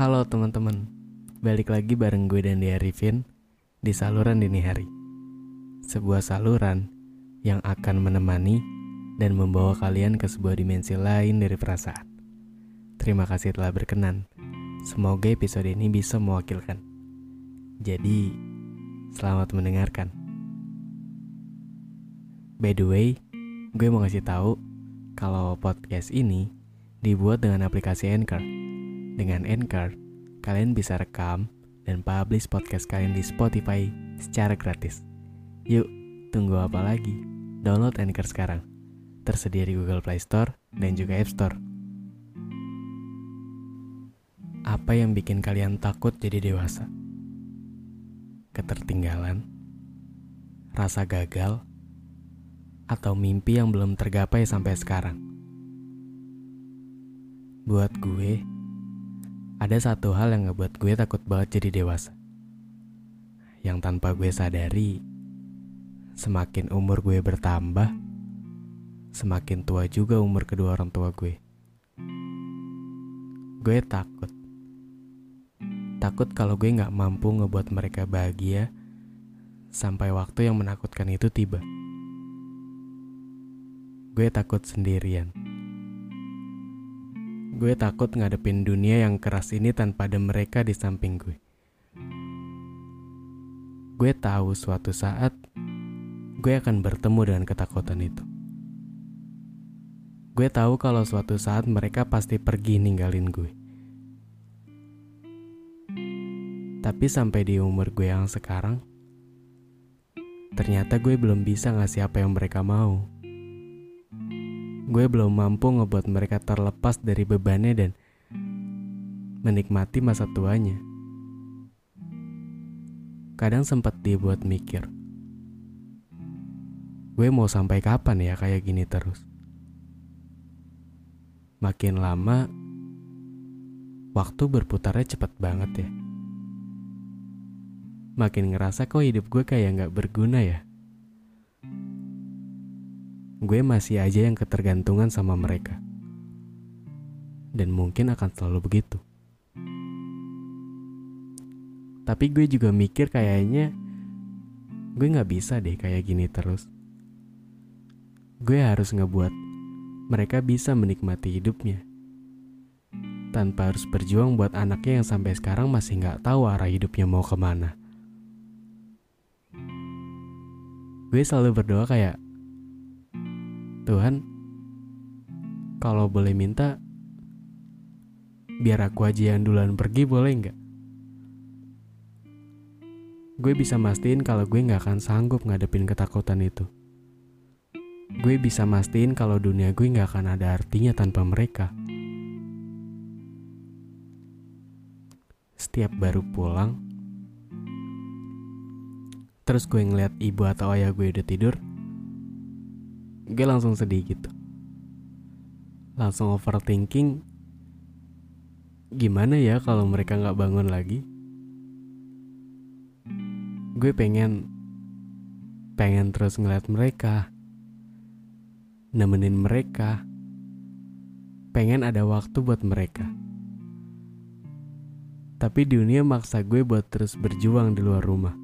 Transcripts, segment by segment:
Halo teman-teman, balik lagi bareng gue dan Dia Arifin di saluran dini hari. Sebuah saluran yang akan menemani dan membawa kalian ke sebuah dimensi lain dari perasaan. Terima kasih telah berkenan. Semoga episode ini bisa mewakilkan. Jadi, selamat mendengarkan. By the way, gue mau ngasih tahu kalau podcast ini dibuat dengan aplikasi Anchor. Dengan Anchor, kalian bisa rekam dan publish podcast kalian di Spotify secara gratis. Yuk, tunggu apa lagi? Download Anchor sekarang. Tersedia di Google Play Store dan juga App Store. Apa yang bikin kalian takut jadi dewasa? Ketertinggalan, rasa gagal, atau mimpi yang belum tergapai sampai sekarang? Buat gue, ada satu hal yang ngebuat gue takut banget jadi dewasa. Yang tanpa gue sadari, semakin umur gue bertambah, semakin tua juga umur kedua orang tua gue. Gue takut. Takut kalau gue gak mampu ngebuat mereka bahagia sampai waktu yang menakutkan itu tiba. Gue takut sendirian. Gue takut ngadepin dunia yang keras ini tanpa ada mereka di samping gue. Gue tahu suatu saat gue akan bertemu dengan ketakutan itu. Gue tahu kalau suatu saat mereka pasti pergi ninggalin gue. Tapi sampai di umur gue yang sekarang, ternyata gue belum bisa ngasih apa yang mereka mau. Gue belum mampu ngebuat mereka terlepas dari bebannya dan menikmati masa tuanya. Kadang sempat dibuat mikir, gue mau sampai kapan ya kayak gini terus? Makin lama, waktu berputarnya cepet banget ya. Makin ngerasa kok hidup gue kayak gak berguna ya. Gue masih aja yang ketergantungan sama mereka. Dan mungkin akan selalu begitu. Tapi gue juga mikir kayaknya gue gak bisa deh kayak gini terus gue harus ngebuat mereka bisa menikmati hidupnya. Tanpa harus berjuang buat anaknya yang sampai sekarang masih nggak tahu arah hidupnya mau ke mana. Gue selalu berdoa kayak, Tuhan, kalau boleh minta, biar aku aja yang duluan pergi boleh nggak? Gue bisa mastiin kalau gue nggak akan sanggup ngadepin ketakutan itu gue bisa mastiin kalau dunia gue gak akan ada artinya tanpa mereka. Setiap baru pulang, terus gue ngeliat ibu atau ayah gue udah tidur, gue langsung sedih gitu. Langsung overthinking, gimana ya kalau mereka gak bangun lagi? Gue pengen, pengen terus ngeliat mereka nemenin mereka. Pengen ada waktu buat mereka. Tapi dunia maksa gue buat terus berjuang di luar rumah.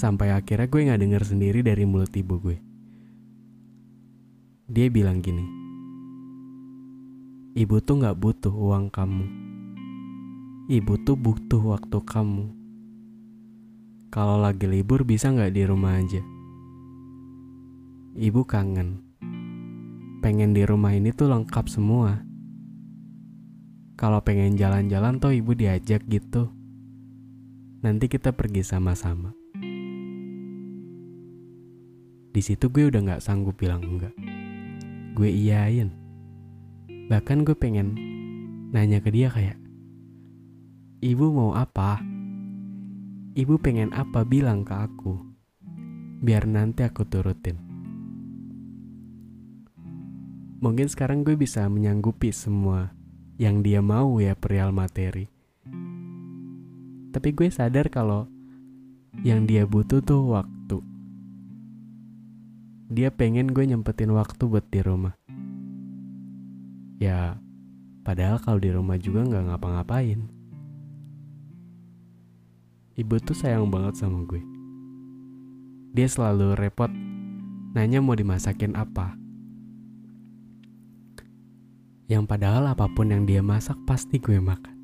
Sampai akhirnya gue gak denger sendiri dari mulut ibu gue. Dia bilang gini, Ibu tuh gak butuh uang kamu. Ibu tuh butuh waktu kamu. Kalau lagi libur bisa gak di rumah aja? Ibu kangen. Pengen di rumah ini tuh lengkap semua. Kalau pengen jalan-jalan tuh ibu diajak gitu. Nanti kita pergi sama-sama. Di situ gue udah gak sanggup bilang enggak. Gue iyain. Bahkan gue pengen nanya ke dia kayak, Ibu mau apa? Ibu pengen apa bilang ke aku? Biar nanti aku turutin. Mungkin sekarang gue bisa menyanggupi semua yang dia mau ya perihal materi. Tapi gue sadar kalau yang dia butuh tuh waktu. Dia pengen gue nyempetin waktu buat di rumah. Ya, padahal kalau di rumah juga nggak ngapa-ngapain. Ibu tuh sayang banget sama gue. Dia selalu repot nanya mau dimasakin apa. Yang padahal apa pun yang dia masak pasti gue makan.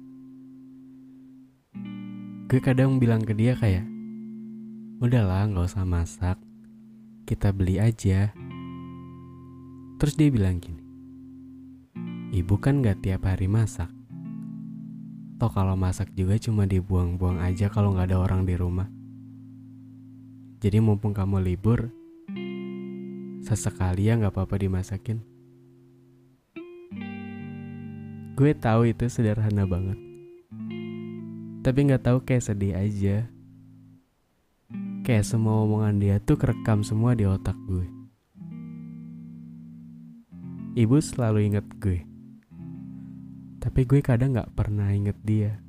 Gue kadang bilang ke dia kayak, udahlah nggak usah masak, kita beli aja. Terus dia bilang gini, ibu kan gak tiap hari masak. Toh kalau masak juga cuma dibuang-buang aja kalau nggak ada orang di rumah. Jadi mumpung kamu libur, sesekali ya nggak apa-apa dimasakin. Gue tahu itu sederhana banget. Tapi nggak tahu kayak sedih aja. Kayak semua omongan dia tuh kerekam semua di otak gue. Ibu selalu inget gue. Tapi gue kadang nggak pernah inget dia.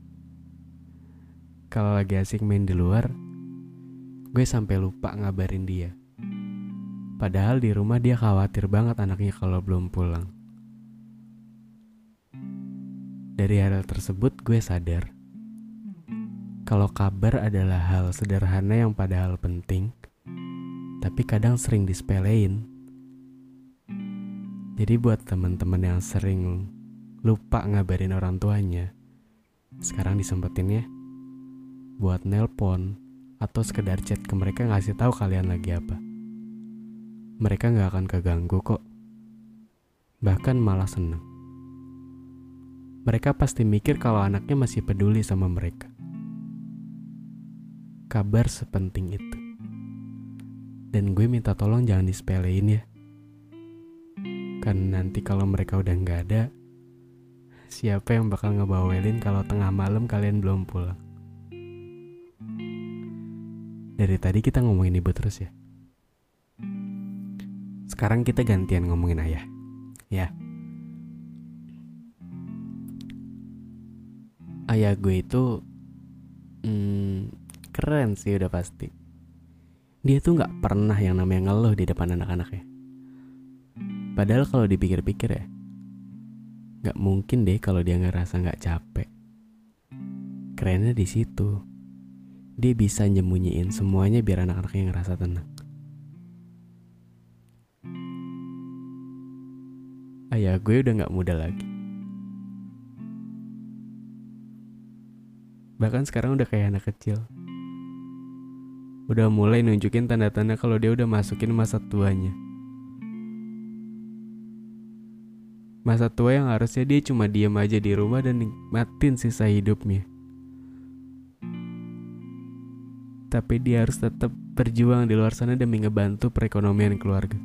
Kalau lagi asik main di luar, gue sampai lupa ngabarin dia. Padahal di rumah dia khawatir banget anaknya kalau belum pulang. Dari hal tersebut gue sadar kalau kabar adalah hal sederhana yang padahal penting, tapi kadang sering disepelein. Jadi buat teman-teman yang sering lupa ngabarin orang tuanya, sekarang disempetin ya buat nelpon atau sekedar chat ke mereka ngasih tahu kalian lagi apa. Mereka nggak akan keganggu kok, bahkan malah seneng mereka pasti mikir kalau anaknya masih peduli sama mereka. Kabar sepenting itu. Dan gue minta tolong jangan disepelein ya. Karena nanti kalau mereka udah nggak ada, siapa yang bakal ngebawelin kalau tengah malam kalian belum pulang? Dari tadi kita ngomongin ibu terus ya. Sekarang kita gantian ngomongin ayah. Ya. ayah gue itu keren sih udah pasti. Dia tuh nggak pernah yang namanya ngeluh di depan anak-anaknya. Padahal kalau dipikir-pikir ya, nggak mungkin deh kalau dia ngerasa nggak capek. Kerennya di situ, dia bisa nyembunyiin semuanya biar anak-anaknya ngerasa tenang. Ayah gue udah nggak muda lagi Bahkan sekarang udah kayak anak kecil. Udah mulai nunjukin tanda-tanda kalau dia udah masukin masa tuanya. Masa tua yang harusnya dia cuma diem aja di rumah dan nikmatin sisa hidupnya. Tapi dia harus tetap berjuang di luar sana demi ngebantu perekonomian keluarga.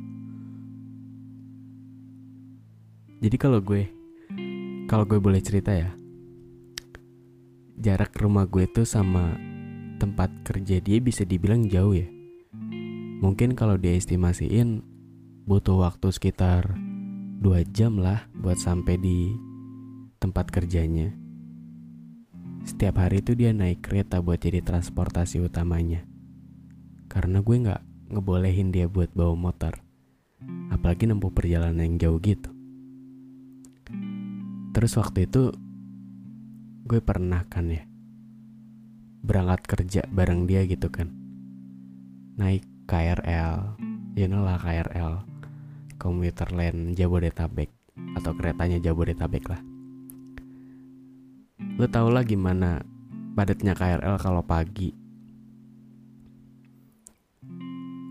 Jadi kalau gue, kalau gue boleh cerita ya, jarak rumah gue tuh sama tempat kerja dia bisa dibilang jauh ya. Mungkin kalau dia estimasiin butuh waktu sekitar 2 jam lah buat sampai di tempat kerjanya. Setiap hari itu dia naik kereta buat jadi transportasi utamanya. Karena gue gak ngebolehin dia buat bawa motor. Apalagi nempuh perjalanan yang jauh gitu. Terus waktu itu gue pernah kan ya berangkat kerja bareng dia gitu kan. Naik KRL you know lah KRL komuter lain Jabodetabek atau keretanya Jabodetabek lah. Lo tau lah gimana padatnya KRL kalau pagi.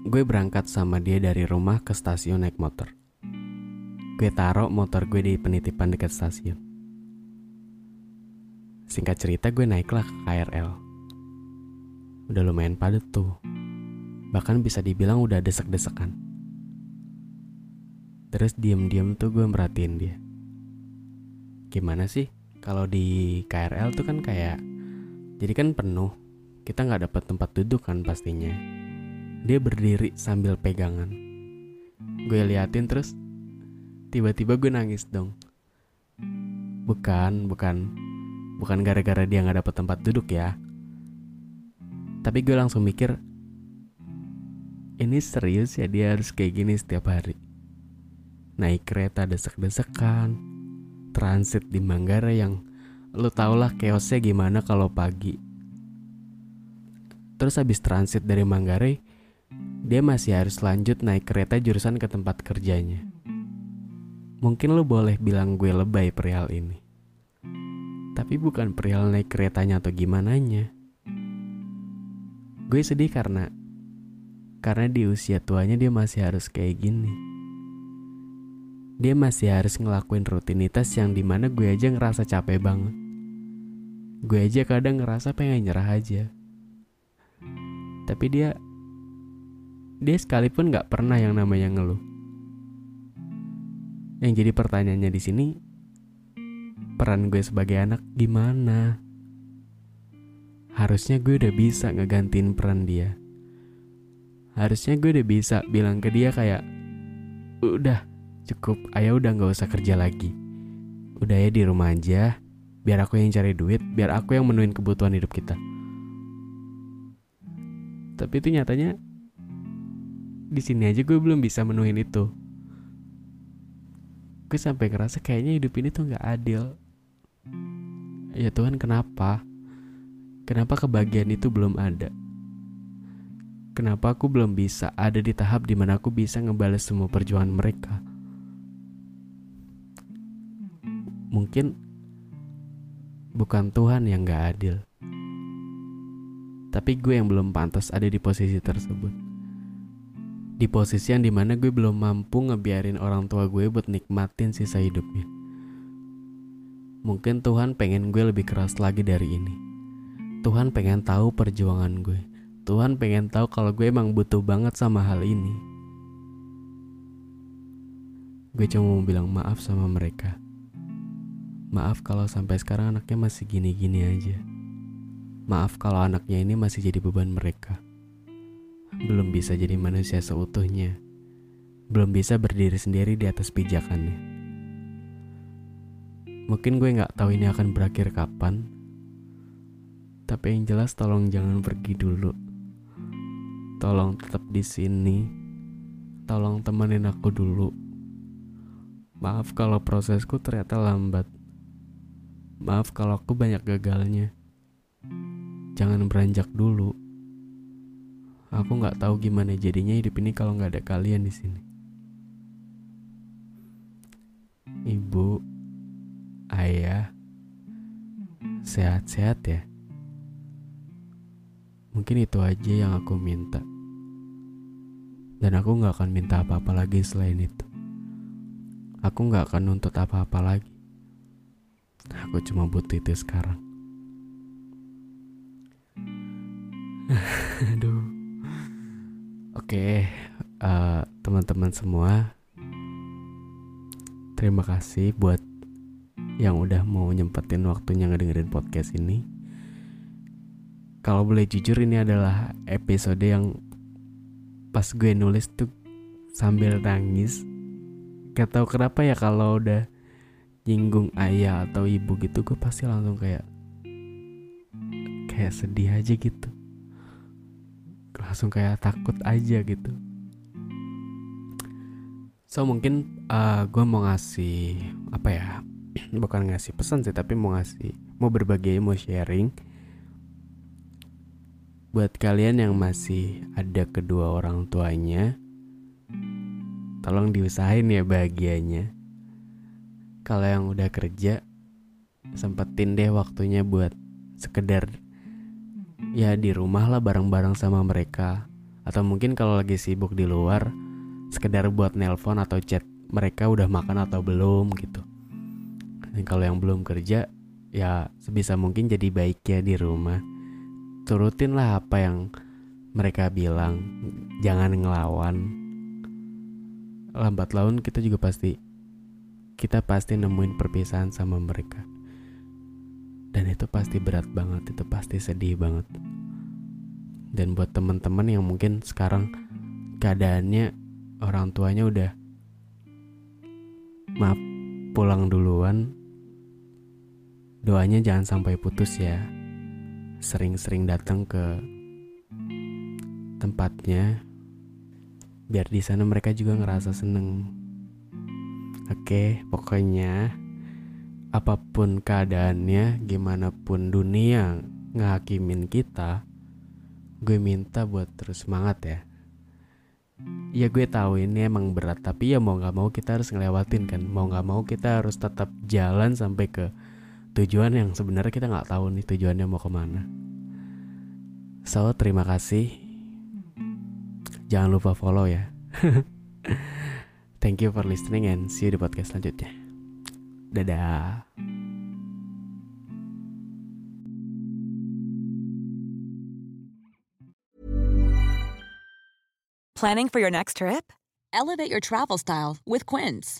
Gue berangkat sama dia dari rumah ke stasiun naik motor. Gue taruh motor gue di penitipan dekat stasiun. Singkat cerita gue naiklah ke KRL. Udah lumayan padat tuh. Bahkan bisa dibilang udah desek-desekan. Terus diem-diem tuh gue merhatiin dia. Gimana sih kalau di KRL tuh kan kayak jadi kan penuh. Kita nggak dapat tempat duduk kan pastinya. Dia berdiri sambil pegangan. Gue liatin terus tiba-tiba gue nangis dong. Bukan, bukan, bukan gara-gara dia nggak dapat tempat duduk ya. Tapi gue langsung mikir, ini serius ya dia harus kayak gini setiap hari. Naik kereta desek-desekan, transit di Manggarai yang lu tau lah chaosnya gimana kalau pagi. Terus habis transit dari Manggarai, dia masih harus lanjut naik kereta jurusan ke tempat kerjanya. Mungkin lu boleh bilang gue lebay perihal ini. Tapi bukan perihal naik keretanya atau gimana nya. Gue sedih karena karena di usia tuanya dia masih harus kayak gini. Dia masih harus ngelakuin rutinitas yang di mana gue aja ngerasa capek banget. Gue aja kadang ngerasa pengen nyerah aja. Tapi dia dia sekalipun nggak pernah yang namanya ngeluh. Yang jadi pertanyaannya di sini, peran gue sebagai anak gimana? Harusnya gue udah bisa ngegantiin peran dia. Harusnya gue udah bisa bilang ke dia kayak udah cukup. Ayah udah nggak usah kerja lagi. Udah ya di rumah aja. Biar aku yang cari duit biar aku yang menuin kebutuhan hidup kita. Tapi itu nyatanya di sini aja gue belum bisa menuhin itu. Gue sampai ngerasa kayaknya hidup ini tuh nggak adil. Ya Tuhan kenapa kenapa kebahagiaan itu belum ada Kenapa aku belum bisa ada di tahap di mana aku bisa ngebales semua perjuangan mereka? Mungkin bukan Tuhan yang gak adil. Tapi gue yang belum pantas ada di posisi tersebut. Di posisi yang di mana gue belum mampu ngebiarin orang tua gue buat nikmatin sisa hidupnya. Mungkin Tuhan pengen gue lebih keras lagi dari ini. Tuhan pengen tahu perjuangan gue. Tuhan pengen tahu kalau gue emang butuh banget sama hal ini. Gue cuma mau bilang maaf sama mereka. Maaf kalau sampai sekarang anaknya masih gini-gini aja. Maaf kalau anaknya ini masih jadi beban mereka. Belum bisa jadi manusia seutuhnya. Belum bisa berdiri sendiri di atas pijakannya. Mungkin gue gak tahu ini akan berakhir kapan, tapi yang jelas tolong jangan pergi dulu. Tolong tetap di sini. Tolong temenin aku dulu. Maaf kalau prosesku ternyata lambat. Maaf kalau aku banyak gagalnya. Jangan beranjak dulu. Aku nggak tahu gimana jadinya hidup ini kalau nggak ada kalian di sini. Ibu, ayah, sehat-sehat ya. Mungkin itu aja yang aku minta. Dan aku gak akan minta apa-apa lagi selain itu. Aku gak akan nuntut apa-apa lagi. Aku cuma butuh itu sekarang. Aduh. Oke, uh, teman-teman semua. Terima kasih buat yang udah mau nyempetin waktunya ngedengerin podcast ini kalau boleh jujur ini adalah episode yang pas gue nulis tuh sambil nangis. Gak tau kenapa ya kalau udah nyinggung ayah atau ibu gitu gue pasti langsung kayak kayak sedih aja gitu. Langsung kayak takut aja gitu. So mungkin uh, gue mau ngasih apa ya bukan ngasih pesan sih tapi mau ngasih mau berbagi mau sharing Buat kalian yang masih ada kedua orang tuanya, tolong diusahain ya bahagianya. Kalau yang udah kerja, sempetin deh waktunya buat sekedar ya di rumah lah bareng-bareng sama mereka. Atau mungkin kalau lagi sibuk di luar, sekedar buat nelpon atau chat mereka udah makan atau belum gitu. Dan kalau yang belum kerja, ya sebisa mungkin jadi baik ya di rumah turutin lah apa yang mereka bilang. Jangan ngelawan. Lambat laun kita juga pasti kita pasti nemuin perpisahan sama mereka. Dan itu pasti berat banget itu pasti sedih banget. Dan buat teman-teman yang mungkin sekarang keadaannya orang tuanya udah maaf pulang duluan doanya jangan sampai putus ya sering-sering datang ke tempatnya biar di sana mereka juga ngerasa seneng. Oke, pokoknya apa pun keadaannya, gimana pun dunia ngakimin kita, gue minta buat terus semangat ya. Ya gue tahu ini emang berat, tapi ya mau nggak mau kita harus ngelewatin kan. Mau nggak mau kita harus tetap jalan sampai ke tujuan yang sebenarnya kita nggak tahu nih tujuannya mau ke mana. So terima kasih Jangan lupa follow ya. Thank you for listening and see you di podcast selanjutnya. Dadah. Planning for your next trip? Elevate your travel style with Quince.